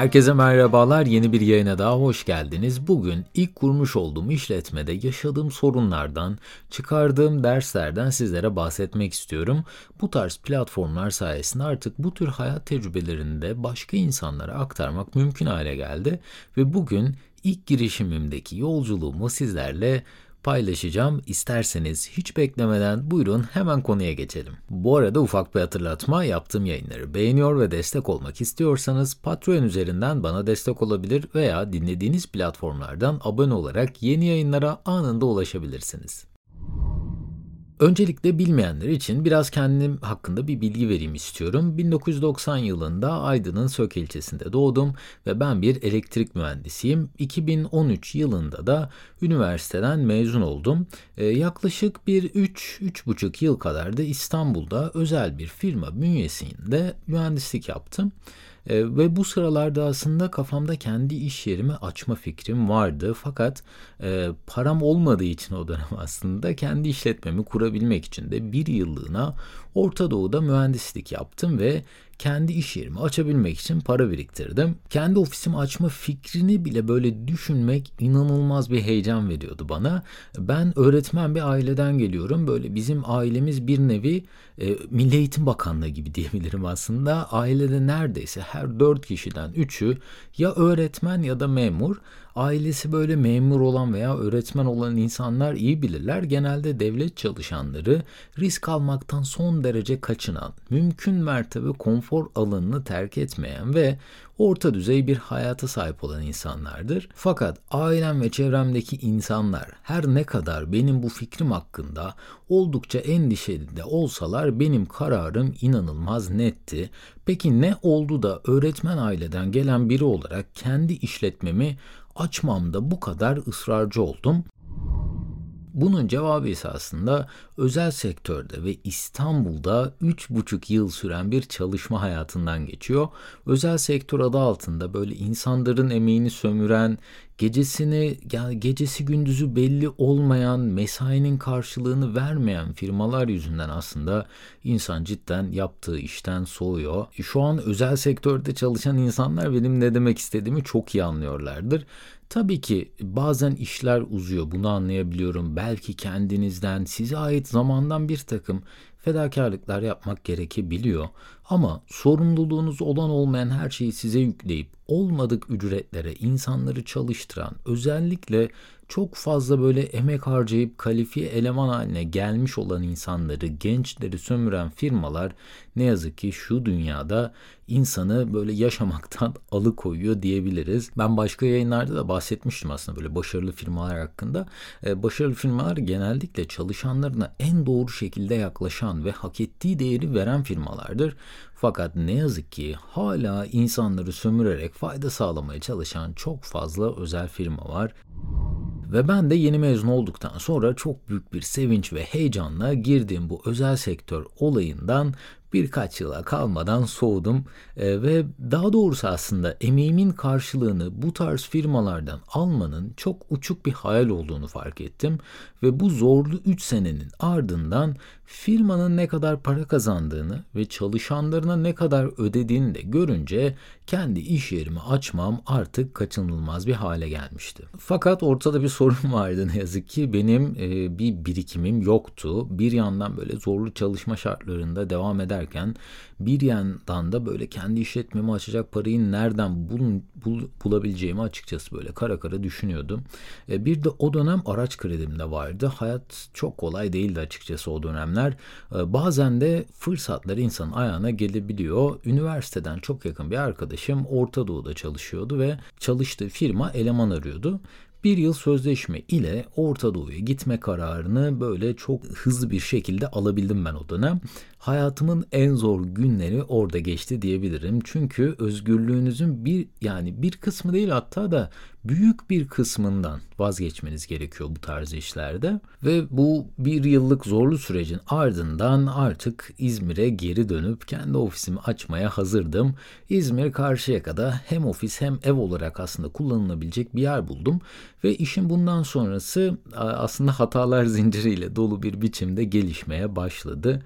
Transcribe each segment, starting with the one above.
Herkese merhabalar. Yeni bir yayına daha hoş geldiniz. Bugün ilk kurmuş olduğum işletmede yaşadığım sorunlardan, çıkardığım derslerden sizlere bahsetmek istiyorum. Bu tarz platformlar sayesinde artık bu tür hayat tecrübelerini de başka insanlara aktarmak mümkün hale geldi ve bugün ilk girişimimdeki yolculuğumu sizlerle paylaşacağım. İsterseniz hiç beklemeden buyurun hemen konuya geçelim. Bu arada ufak bir hatırlatma yaptığım yayınları beğeniyor ve destek olmak istiyorsanız Patreon üzerinden bana destek olabilir veya dinlediğiniz platformlardan abone olarak yeni yayınlara anında ulaşabilirsiniz. Öncelikle bilmeyenler için biraz kendim hakkında bir bilgi vereyim istiyorum. 1990 yılında Aydın'ın Sök ilçesinde doğdum ve ben bir elektrik mühendisiyim. 2013 yılında da üniversiteden mezun oldum. Ee, yaklaşık bir 3-3,5 yıl kadar da İstanbul'da özel bir firma bünyesinde mühendislik yaptım. E, ve bu sıralarda aslında kafamda kendi iş yerimi açma fikrim vardı. Fakat e, param olmadığı için o dönem aslında kendi işletmemi kurabilmek için de bir yıllığına Orta Doğu'da mühendislik yaptım ve kendi iş yerimi açabilmek için para biriktirdim. Kendi ofisimi açma fikrini bile böyle düşünmek inanılmaz bir heyecan veriyordu bana. Ben öğretmen bir aileden geliyorum. Böyle bizim ailemiz bir nevi e, Milli Eğitim Bakanlığı gibi diyebilirim aslında. Ailede neredeyse her dört kişiden üçü ya öğretmen ya da memur ailesi böyle memur olan veya öğretmen olan insanlar iyi bilirler. Genelde devlet çalışanları risk almaktan son derece kaçınan, mümkün mertebe konfor alanını terk etmeyen ve orta düzey bir hayata sahip olan insanlardır. Fakat ailem ve çevremdeki insanlar her ne kadar benim bu fikrim hakkında oldukça endişeli de olsalar benim kararım inanılmaz netti. Peki ne oldu da öğretmen aileden gelen biri olarak kendi işletmemi açmamda bu kadar ısrarcı oldum? Bunun cevabı ise aslında özel sektörde ve İstanbul'da 3,5 yıl süren bir çalışma hayatından geçiyor. Özel sektör adı altında böyle insanların emeğini sömüren, gecesini yani gecesi gündüzü belli olmayan, mesainin karşılığını vermeyen firmalar yüzünden aslında insan cidden yaptığı işten soğuyor. Şu an özel sektörde çalışan insanlar benim ne demek istediğimi çok iyi anlıyorlardır. Tabii ki bazen işler uzuyor bunu anlayabiliyorum. Belki kendinizden size ait zamandan bir takım fedakarlıklar yapmak gerekebiliyor. Ama sorumluluğunuz olan olmayan her şeyi size yükleyip olmadık ücretlere insanları çalıştıran özellikle çok fazla böyle emek harcayıp kalifiye eleman haline gelmiş olan insanları, gençleri sömüren firmalar ne yazık ki şu dünyada insanı böyle yaşamaktan alıkoyuyor diyebiliriz. Ben başka yayınlarda da bahsetmiştim aslında böyle başarılı firmalar hakkında. Ee, başarılı firmalar genellikle çalışanlarına en doğru şekilde yaklaşan ve hak ettiği değeri veren firmalardır. Fakat ne yazık ki hala insanları sömürerek fayda sağlamaya çalışan çok fazla özel firma var. Ve ben de yeni mezun olduktan sonra çok büyük bir sevinç ve heyecanla girdiğim bu özel sektör olayından birkaç yıla kalmadan soğudum e, ve daha doğrusu aslında emeğimin karşılığını bu tarz firmalardan almanın çok uçuk bir hayal olduğunu fark ettim ve bu zorlu 3 senenin ardından firmanın ne kadar para kazandığını ve çalışanlarına ne kadar ödediğini de görünce kendi iş yerimi açmam artık kaçınılmaz bir hale gelmişti. Fakat ortada bir sorun vardı ne yazık ki benim e, bir birikimim yoktu. Bir yandan böyle zorlu çalışma şartlarında devam ederken bir yandan da böyle kendi işletmemi açacak parayı nereden bul, bul, bulabileceğimi açıkçası böyle kara kara düşünüyordum. E, bir de o dönem araç kredim de vardı. Hayat çok kolay değildi açıkçası o dönemler. E, bazen de fırsatlar insanın ayağına gelebiliyor. Üniversiteden çok yakın bir arkadaşım Orta Doğu'da çalışıyordu ve çalıştığı firma eleman arıyordu bir yıl sözleşme ile Orta Doğu'ya gitme kararını böyle çok hızlı bir şekilde alabildim ben o dönem hayatımın en zor günleri orada geçti diyebilirim. Çünkü özgürlüğünüzün bir yani bir kısmı değil hatta da büyük bir kısmından vazgeçmeniz gerekiyor bu tarz işlerde. Ve bu bir yıllık zorlu sürecin ardından artık İzmir'e geri dönüp kendi ofisimi açmaya hazırdım. İzmir Karşıyaka'da hem ofis hem ev olarak aslında kullanılabilecek bir yer buldum. Ve işin bundan sonrası aslında hatalar zinciriyle dolu bir biçimde gelişmeye başladı.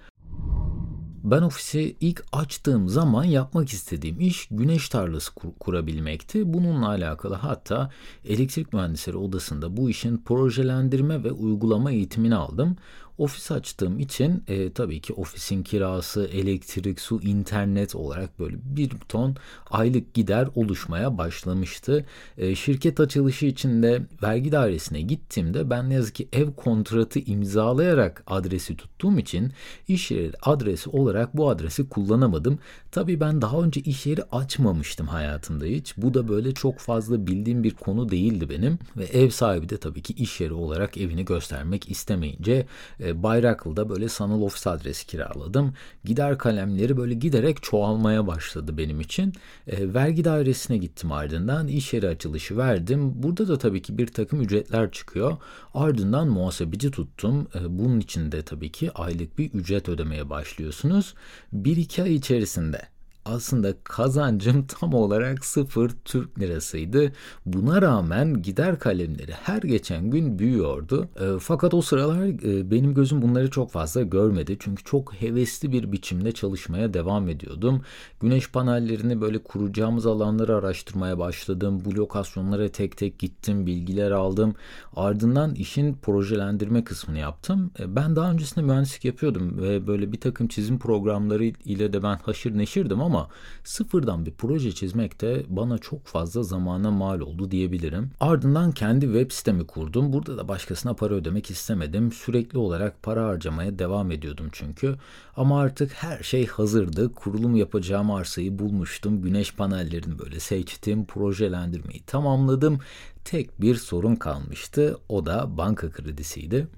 Ben ofisi ilk açtığım zaman yapmak istediğim iş güneş tarlası kur- kurabilmekti. Bununla alakalı hatta elektrik mühendisleri odasında bu işin projelendirme ve uygulama eğitimini aldım. Ofis açtığım için e, tabii ki ofisin kirası, elektrik, su, internet olarak böyle bir ton aylık gider oluşmaya başlamıştı. E, şirket açılışı için de vergi dairesine gittiğimde ben ne yazık ki ev kontratı imzalayarak adresi tuttuğum için iş yeri adresi olarak bu adresi kullanamadım. Tabii ben daha önce iş yeri açmamıştım hayatımda hiç. Bu da böyle çok fazla bildiğim bir konu değildi benim. Ve ev sahibi de tabii ki iş yeri olarak evini göstermek istemeyince e, Bayraklı'da böyle sanal ofis adresi kiraladım. Gider kalemleri böyle giderek çoğalmaya başladı benim için. E, vergi dairesine gittim ardından iş yeri açılışı verdim. Burada da tabii ki bir takım ücretler çıkıyor. Ardından muhasebeci tuttum. E, bunun için de tabii ki aylık bir ücret ödemeye başlıyorsunuz. 1-2 ay içerisinde aslında kazancım tam olarak sıfır Türk lirasıydı. Buna rağmen gider kalemleri her geçen gün büyüyordu. E, fakat o sıralar e, benim gözüm bunları çok fazla görmedi. Çünkü çok hevesli bir biçimde çalışmaya devam ediyordum. Güneş panellerini böyle kuracağımız alanları araştırmaya başladım. Bu lokasyonlara tek tek gittim, bilgiler aldım. Ardından işin projelendirme kısmını yaptım. E, ben daha öncesinde mühendislik yapıyordum ve böyle bir takım çizim programları ile de ben haşır neşirdim ama ama sıfırdan bir proje çizmek de bana çok fazla zamana mal oldu diyebilirim. Ardından kendi web sitemi kurdum. Burada da başkasına para ödemek istemedim. Sürekli olarak para harcamaya devam ediyordum çünkü. Ama artık her şey hazırdı. Kurulum yapacağım arsayı bulmuştum. Güneş panellerini böyle seçtim. Projelendirmeyi tamamladım. Tek bir sorun kalmıştı. O da banka kredisiydi.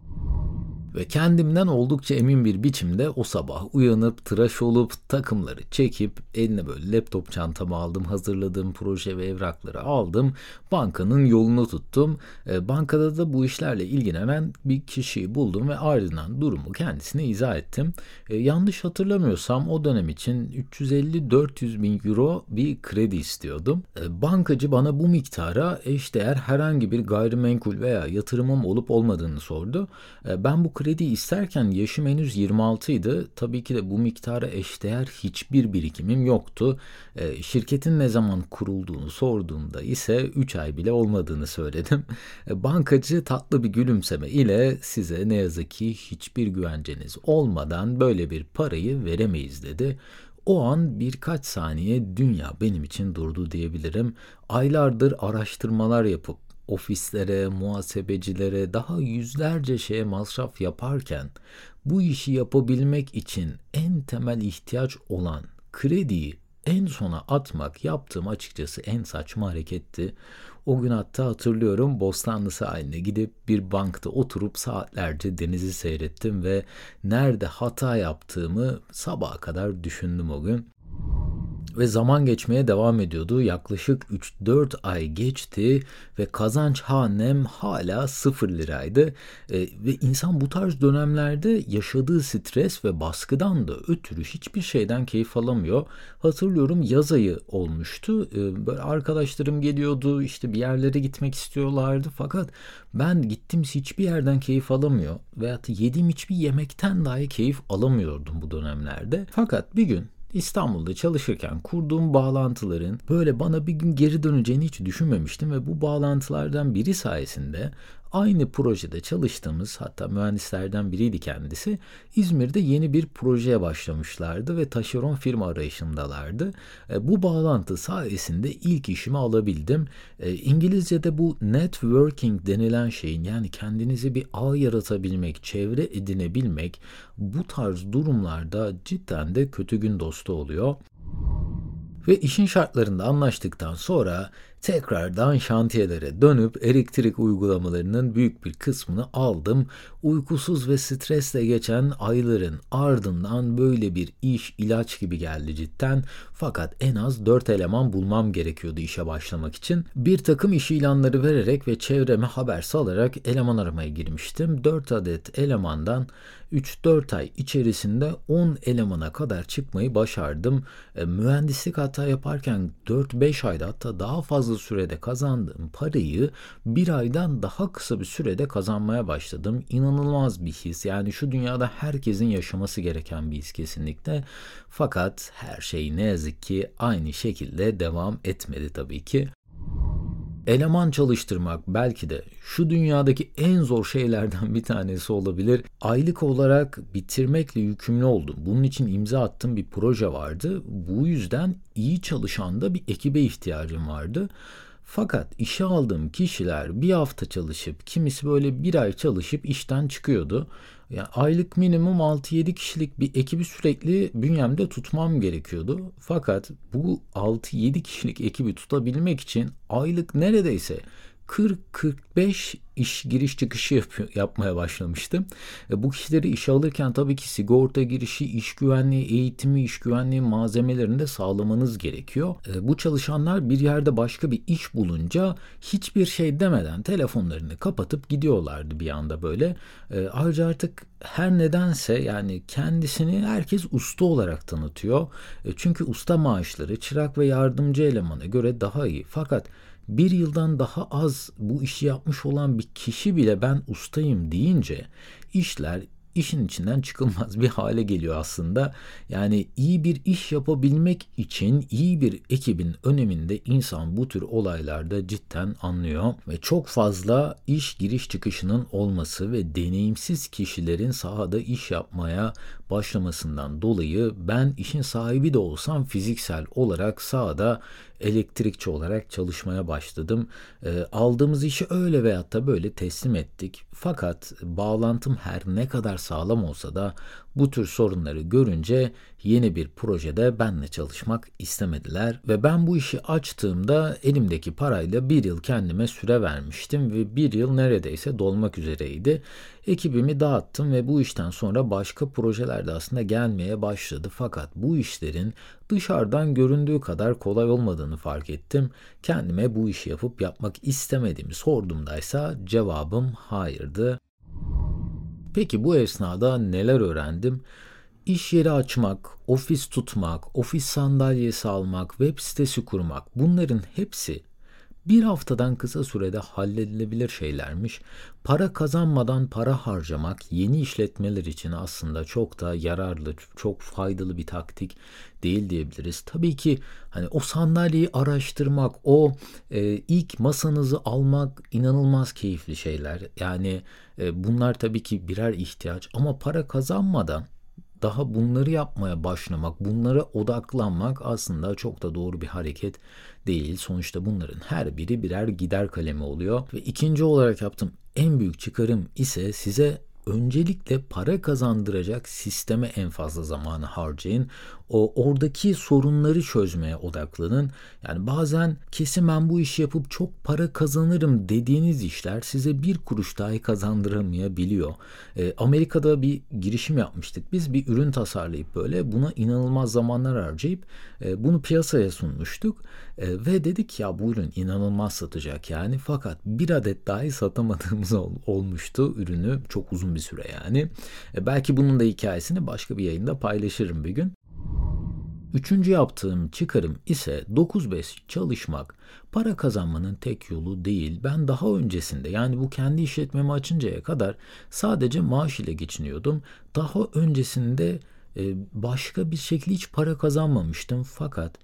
Ve kendimden oldukça emin bir biçimde o sabah uyanıp tıraş olup takımları çekip eline böyle laptop çantamı aldım hazırladığım proje ve evrakları aldım bankanın yolunu tuttum. E, bankada da bu işlerle ilgilenen bir kişiyi buldum ve ardından durumu kendisine izah ettim. E, yanlış hatırlamıyorsam o dönem için 350-400 bin euro bir kredi istiyordum. E, bankacı bana bu miktara eşdeğer herhangi bir gayrimenkul veya yatırımım olup olmadığını sordu. E, ben bu kredi kredi isterken yaşım henüz 26 idi. Tabii ki de bu miktara eşdeğer hiçbir birikimim yoktu. E, şirketin ne zaman kurulduğunu sorduğumda ise 3 ay bile olmadığını söyledim. E, bankacı tatlı bir gülümseme ile size ne yazık ki hiçbir güvenceniz olmadan böyle bir parayı veremeyiz dedi. O an birkaç saniye dünya benim için durdu diyebilirim. Aylardır araştırmalar yapıp ofislere, muhasebecilere, daha yüzlerce şeye masraf yaparken bu işi yapabilmek için en temel ihtiyaç olan krediyi en sona atmak yaptığım açıkçası en saçma hareketti. O gün hatta hatırlıyorum Bostanlı sahiline gidip bir bankta oturup saatlerce denizi seyrettim ve nerede hata yaptığımı sabaha kadar düşündüm o gün. Ve zaman geçmeye devam ediyordu. Yaklaşık 3-4 ay geçti ve kazanç hanem hala 0 liraydı. E, ve insan bu tarz dönemlerde yaşadığı stres ve baskıdan da ötürü hiçbir şeyden keyif alamıyor. Hatırlıyorum yaz ayı olmuştu. E, böyle arkadaşlarım geliyordu işte bir yerlere gitmek istiyorlardı. Fakat ben gittim hiçbir yerden keyif alamıyor. Veyahut yediğim hiçbir yemekten dahi keyif alamıyordum bu dönemlerde. Fakat bir gün İstanbul'da çalışırken kurduğum bağlantıların böyle bana bir gün geri döneceğini hiç düşünmemiştim ve bu bağlantılardan biri sayesinde aynı projede çalıştığımız hatta mühendislerden biriydi kendisi. İzmir'de yeni bir projeye başlamışlardı ve taşeron firma arayışındalardı. E, bu bağlantı sayesinde ilk işimi alabildim. E, İngilizce'de bu networking denilen şeyin yani kendinizi bir ağ yaratabilmek, çevre edinebilmek bu tarz durumlarda cidden de kötü gün dostu oluyor. Ve işin şartlarında anlaştıktan sonra tekrardan şantiyelere dönüp elektrik uygulamalarının büyük bir kısmını aldım. Uykusuz ve stresle geçen ayların ardından böyle bir iş ilaç gibi geldi cidden. Fakat en az 4 eleman bulmam gerekiyordu işe başlamak için. Bir takım iş ilanları vererek ve çevreme haber salarak eleman aramaya girmiştim. 4 adet elemandan 3-4 ay içerisinde 10 elemana kadar çıkmayı başardım. E, mühendislik hata yaparken 4-5 ayda hatta daha fazla sürede kazandığım parayı bir aydan daha kısa bir sürede kazanmaya başladım. İnanılmaz bir his. Yani şu dünyada herkesin yaşaması gereken bir his kesinlikle. Fakat her şey ne yazık ki aynı şekilde devam etmedi tabii ki. Eleman çalıştırmak belki de şu dünyadaki en zor şeylerden bir tanesi olabilir. Aylık olarak bitirmekle yükümlü oldum. Bunun için imza attığım bir proje vardı. Bu yüzden iyi çalışan da bir ekibe ihtiyacım vardı. Fakat işe aldığım kişiler bir hafta çalışıp kimisi böyle bir ay çalışıp işten çıkıyordu. Yani aylık minimum 6-7 kişilik bir ekibi sürekli bünyemde tutmam gerekiyordu. Fakat bu 6-7 kişilik ekibi tutabilmek için aylık neredeyse 40-45 iş giriş çıkışı yapıyor, yapmaya başlamıştım. E, bu kişileri işe alırken tabii ki sigorta girişi, iş güvenliği, eğitimi, iş güvenliği malzemelerini de sağlamanız gerekiyor. E, bu çalışanlar bir yerde başka bir iş bulunca hiçbir şey demeden telefonlarını kapatıp gidiyorlardı bir anda böyle. E, ayrıca artık her nedense yani kendisini herkes usta olarak tanıtıyor. E, çünkü usta maaşları çırak ve yardımcı elemana göre daha iyi. Fakat bir yıldan daha az bu işi yapmış olan bir kişi bile ben ustayım deyince işler işin içinden çıkılmaz bir hale geliyor aslında. Yani iyi bir iş yapabilmek için iyi bir ekibin öneminde insan bu tür olaylarda cidden anlıyor ve çok fazla iş giriş çıkışının olması ve deneyimsiz kişilerin sahada iş yapmaya başlamasından dolayı ben işin sahibi de olsam fiziksel olarak sahada elektrikçi olarak çalışmaya başladım. E, aldığımız işi öyle veyahut da böyle teslim ettik. Fakat bağlantım her ne kadar sağlam olsa da bu tür sorunları görünce yeni bir projede benle çalışmak istemediler ve ben bu işi açtığımda elimdeki parayla bir yıl kendime süre vermiştim ve bir yıl neredeyse dolmak üzereydi. Ekibimi dağıttım ve bu işten sonra başka projeler de aslında gelmeye başladı fakat bu işlerin dışarıdan göründüğü kadar kolay olmadığını fark ettim. Kendime bu işi yapıp yapmak istemediğimi sorduğumdaysa cevabım hayırdı. Peki bu esnada neler öğrendim? İş yeri açmak, ofis tutmak, ofis sandalyesi almak, web sitesi kurmak bunların hepsi bir haftadan kısa sürede halledilebilir şeylermiş. Para kazanmadan para harcamak yeni işletmeler için aslında çok da yararlı, çok faydalı bir taktik değil diyebiliriz. Tabii ki hani o sandalyeyi araştırmak, o e, ilk masanızı almak inanılmaz keyifli şeyler. Yani e, bunlar tabii ki birer ihtiyaç ama para kazanmadan daha bunları yapmaya başlamak, bunlara odaklanmak aslında çok da doğru bir hareket değil. Sonuçta bunların her biri birer gider kalemi oluyor. Ve ikinci olarak yaptığım en büyük çıkarım ise size öncelikle para kazandıracak sisteme en fazla zamanı harcayın. O oradaki sorunları çözmeye odaklanın. Yani bazen kesin ben bu işi yapıp çok para kazanırım dediğiniz işler size bir kuruş dahi kazandıramayabiliyor. E, Amerika'da bir girişim yapmıştık. Biz bir ürün tasarlayıp böyle buna inanılmaz zamanlar harcayıp bunu piyasaya sunmuştuk. E, ve dedik ya bu ürün inanılmaz satacak yani fakat bir adet dahi satamadığımız ol, olmuştu ürünü çok uzun bir süre yani. E, belki bunun da hikayesini başka bir yayında paylaşırım bir gün. Üçüncü yaptığım çıkarım ise 9-5 çalışmak para kazanmanın tek yolu değil. Ben daha öncesinde yani bu kendi işletmemi açıncaya kadar sadece maaş ile geçiniyordum. Daha öncesinde e, başka bir şekilde hiç para kazanmamıştım fakat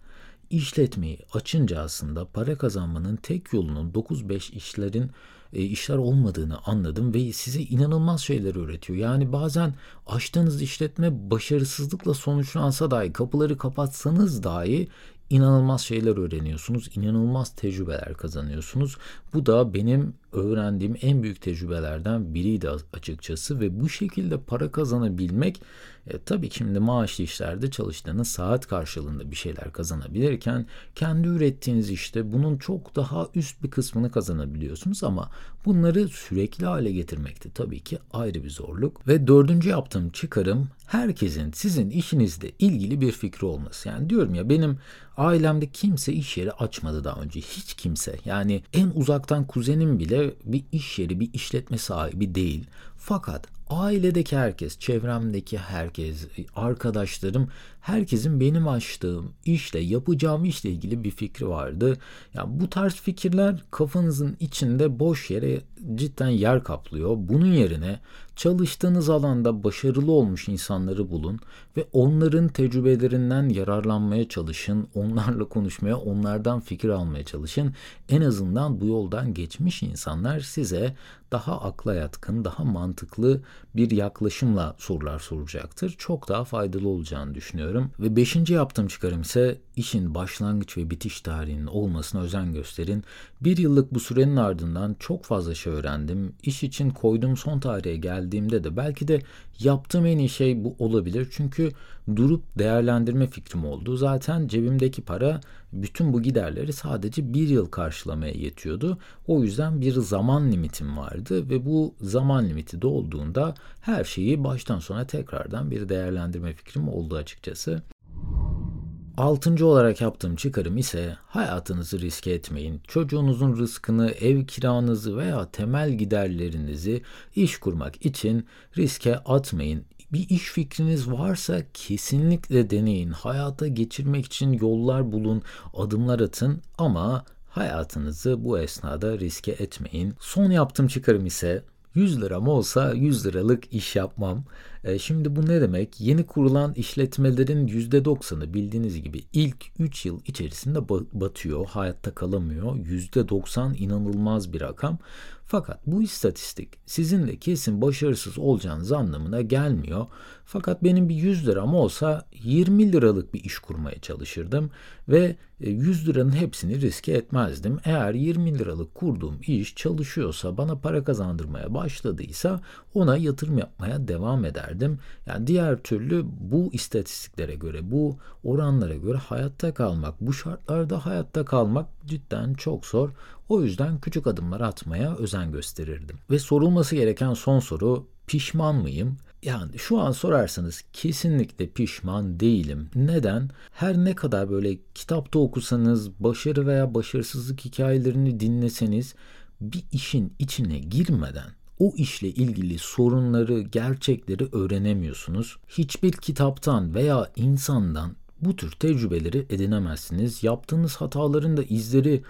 işletmeyi açınca aslında para kazanmanın tek yolunun 9-5 işlerin e, işler olmadığını anladım ve size inanılmaz şeyler öğretiyor. Yani bazen açtığınız işletme başarısızlıkla sonuçlansa dahi kapıları kapatsanız dahi inanılmaz şeyler öğreniyorsunuz, inanılmaz tecrübeler kazanıyorsunuz. Bu da benim öğrendiğim en büyük tecrübelerden biriydi açıkçası ve bu şekilde para kazanabilmek e, tabii şimdi maaşlı işlerde çalıştığınız saat karşılığında bir şeyler kazanabilirken kendi ürettiğiniz işte bunun çok daha üst bir kısmını kazanabiliyorsunuz ama bunları sürekli hale getirmekte tabii ki ayrı bir zorluk. Ve dördüncü yaptığım çıkarım herkesin sizin işinizle ilgili bir fikri olması. Yani diyorum ya benim ailemde kimse iş yeri açmadı daha önce. Hiç kimse. Yani en uzaktan kuzenim bile bir iş yeri, bir işletme sahibi değil. Fakat ailedeki herkes, çevremdeki herkes, arkadaşlarım, herkesin benim açtığım işle, yapacağım işle ilgili bir fikri vardı. Ya yani bu tarz fikirler kafanızın içinde boş yere cidden yer kaplıyor. Bunun yerine çalıştığınız alanda başarılı olmuş insanları bulun ve onların tecrübelerinden yararlanmaya çalışın. Onlarla konuşmaya, onlardan fikir almaya çalışın. En azından bu yoldan geçmiş insanlar size daha akla yatkın, daha mantıklı bir yaklaşımla sorular soracaktır. Çok daha faydalı olacağını düşünüyorum. Ve beşinci yaptığım çıkarım ise işin başlangıç ve bitiş tarihinin olmasına özen gösterin. Bir yıllık bu sürenin ardından çok fazla şey öğrendim. İş için koyduğum son tarihe geldiğimde de belki de yaptığım en iyi şey bu olabilir. Çünkü durup değerlendirme fikrim oldu. Zaten cebimdeki para bütün bu giderleri sadece bir yıl karşılamaya yetiyordu. O yüzden bir zaman limitim vardı ve bu zaman limiti dolduğunda her şeyi baştan sona tekrardan bir değerlendirme fikrim oldu açıkçası. Altıncı olarak yaptığım çıkarım ise hayatınızı riske etmeyin. Çocuğunuzun rızkını, ev kiranızı veya temel giderlerinizi iş kurmak için riske atmayın. Bir iş fikriniz varsa kesinlikle deneyin. Hayata geçirmek için yollar bulun, adımlar atın ama hayatınızı bu esnada riske etmeyin. Son yaptığım çıkarım ise 100 liram olsa 100 liralık iş yapmam. E, şimdi bu ne demek? Yeni kurulan işletmelerin %90'ı bildiğiniz gibi ilk 3 yıl içerisinde batıyor, hayatta kalamıyor. %90 inanılmaz bir rakam. Fakat bu istatistik sizin de kesin başarısız olacağınız anlamına gelmiyor. Fakat benim bir 100 liram olsa 20 liralık bir iş kurmaya çalışırdım ve 100 e, liranın hepsini riske etmezdim. Eğer 20 liralık kurduğum iş çalışıyorsa, bana para kazandırmaya başladıysa ona yatırım yapmaya devam ederdim. Yani diğer türlü bu istatistiklere göre, bu oranlara göre hayatta kalmak, bu şartlarda hayatta kalmak cidden çok zor. O yüzden küçük adımlar atmaya özen gösterirdim. Ve sorulması gereken son soru pişman mıyım? Yani şu an sorarsanız kesinlikle pişman değilim. Neden? Her ne kadar böyle kitapta okusanız, başarı veya başarısızlık hikayelerini dinleseniz bir işin içine girmeden o işle ilgili sorunları, gerçekleri öğrenemiyorsunuz. Hiçbir kitaptan veya insandan bu tür tecrübeleri edinemezsiniz. Yaptığınız hataların da izleri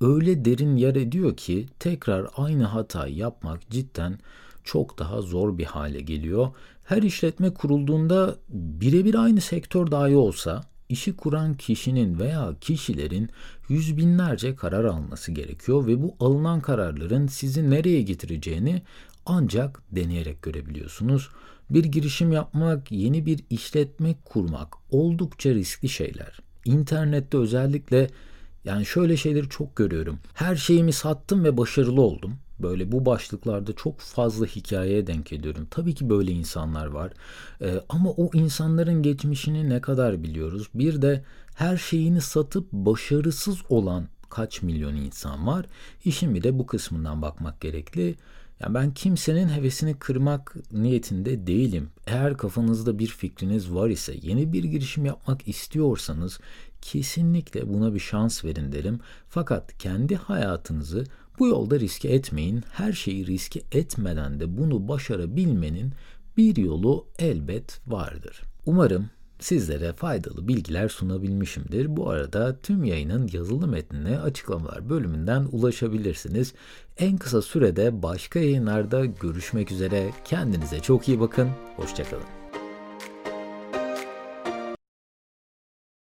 öyle derin yer ediyor ki tekrar aynı hatayı yapmak cidden çok daha zor bir hale geliyor. Her işletme kurulduğunda birebir aynı sektör dahi olsa işi kuran kişinin veya kişilerin yüz binlerce karar alması gerekiyor ve bu alınan kararların sizi nereye getireceğini ancak deneyerek görebiliyorsunuz. Bir girişim yapmak, yeni bir işletme kurmak oldukça riskli şeyler. İnternette özellikle yani şöyle şeyleri çok görüyorum. Her şeyimi sattım ve başarılı oldum. Böyle bu başlıklarda çok fazla hikayeye denk ediyorum. Tabii ki böyle insanlar var. Ee, ama o insanların geçmişini ne kadar biliyoruz? Bir de her şeyini satıp başarısız olan kaç milyon insan var? İşin bir de bu kısmından bakmak gerekli. Yani ben kimsenin hevesini kırmak niyetinde değilim. Eğer kafanızda bir fikriniz var ise, yeni bir girişim yapmak istiyorsanız kesinlikle buna bir şans verin derim. Fakat kendi hayatınızı bu yolda riske etmeyin. Her şeyi riske etmeden de bunu başarabilmenin bir yolu elbet vardır. Umarım sizlere faydalı bilgiler sunabilmişimdir. Bu arada tüm yayının yazılı metnine açıklamalar bölümünden ulaşabilirsiniz. En kısa sürede başka yayınlarda görüşmek üzere. Kendinize çok iyi bakın. Hoşçakalın.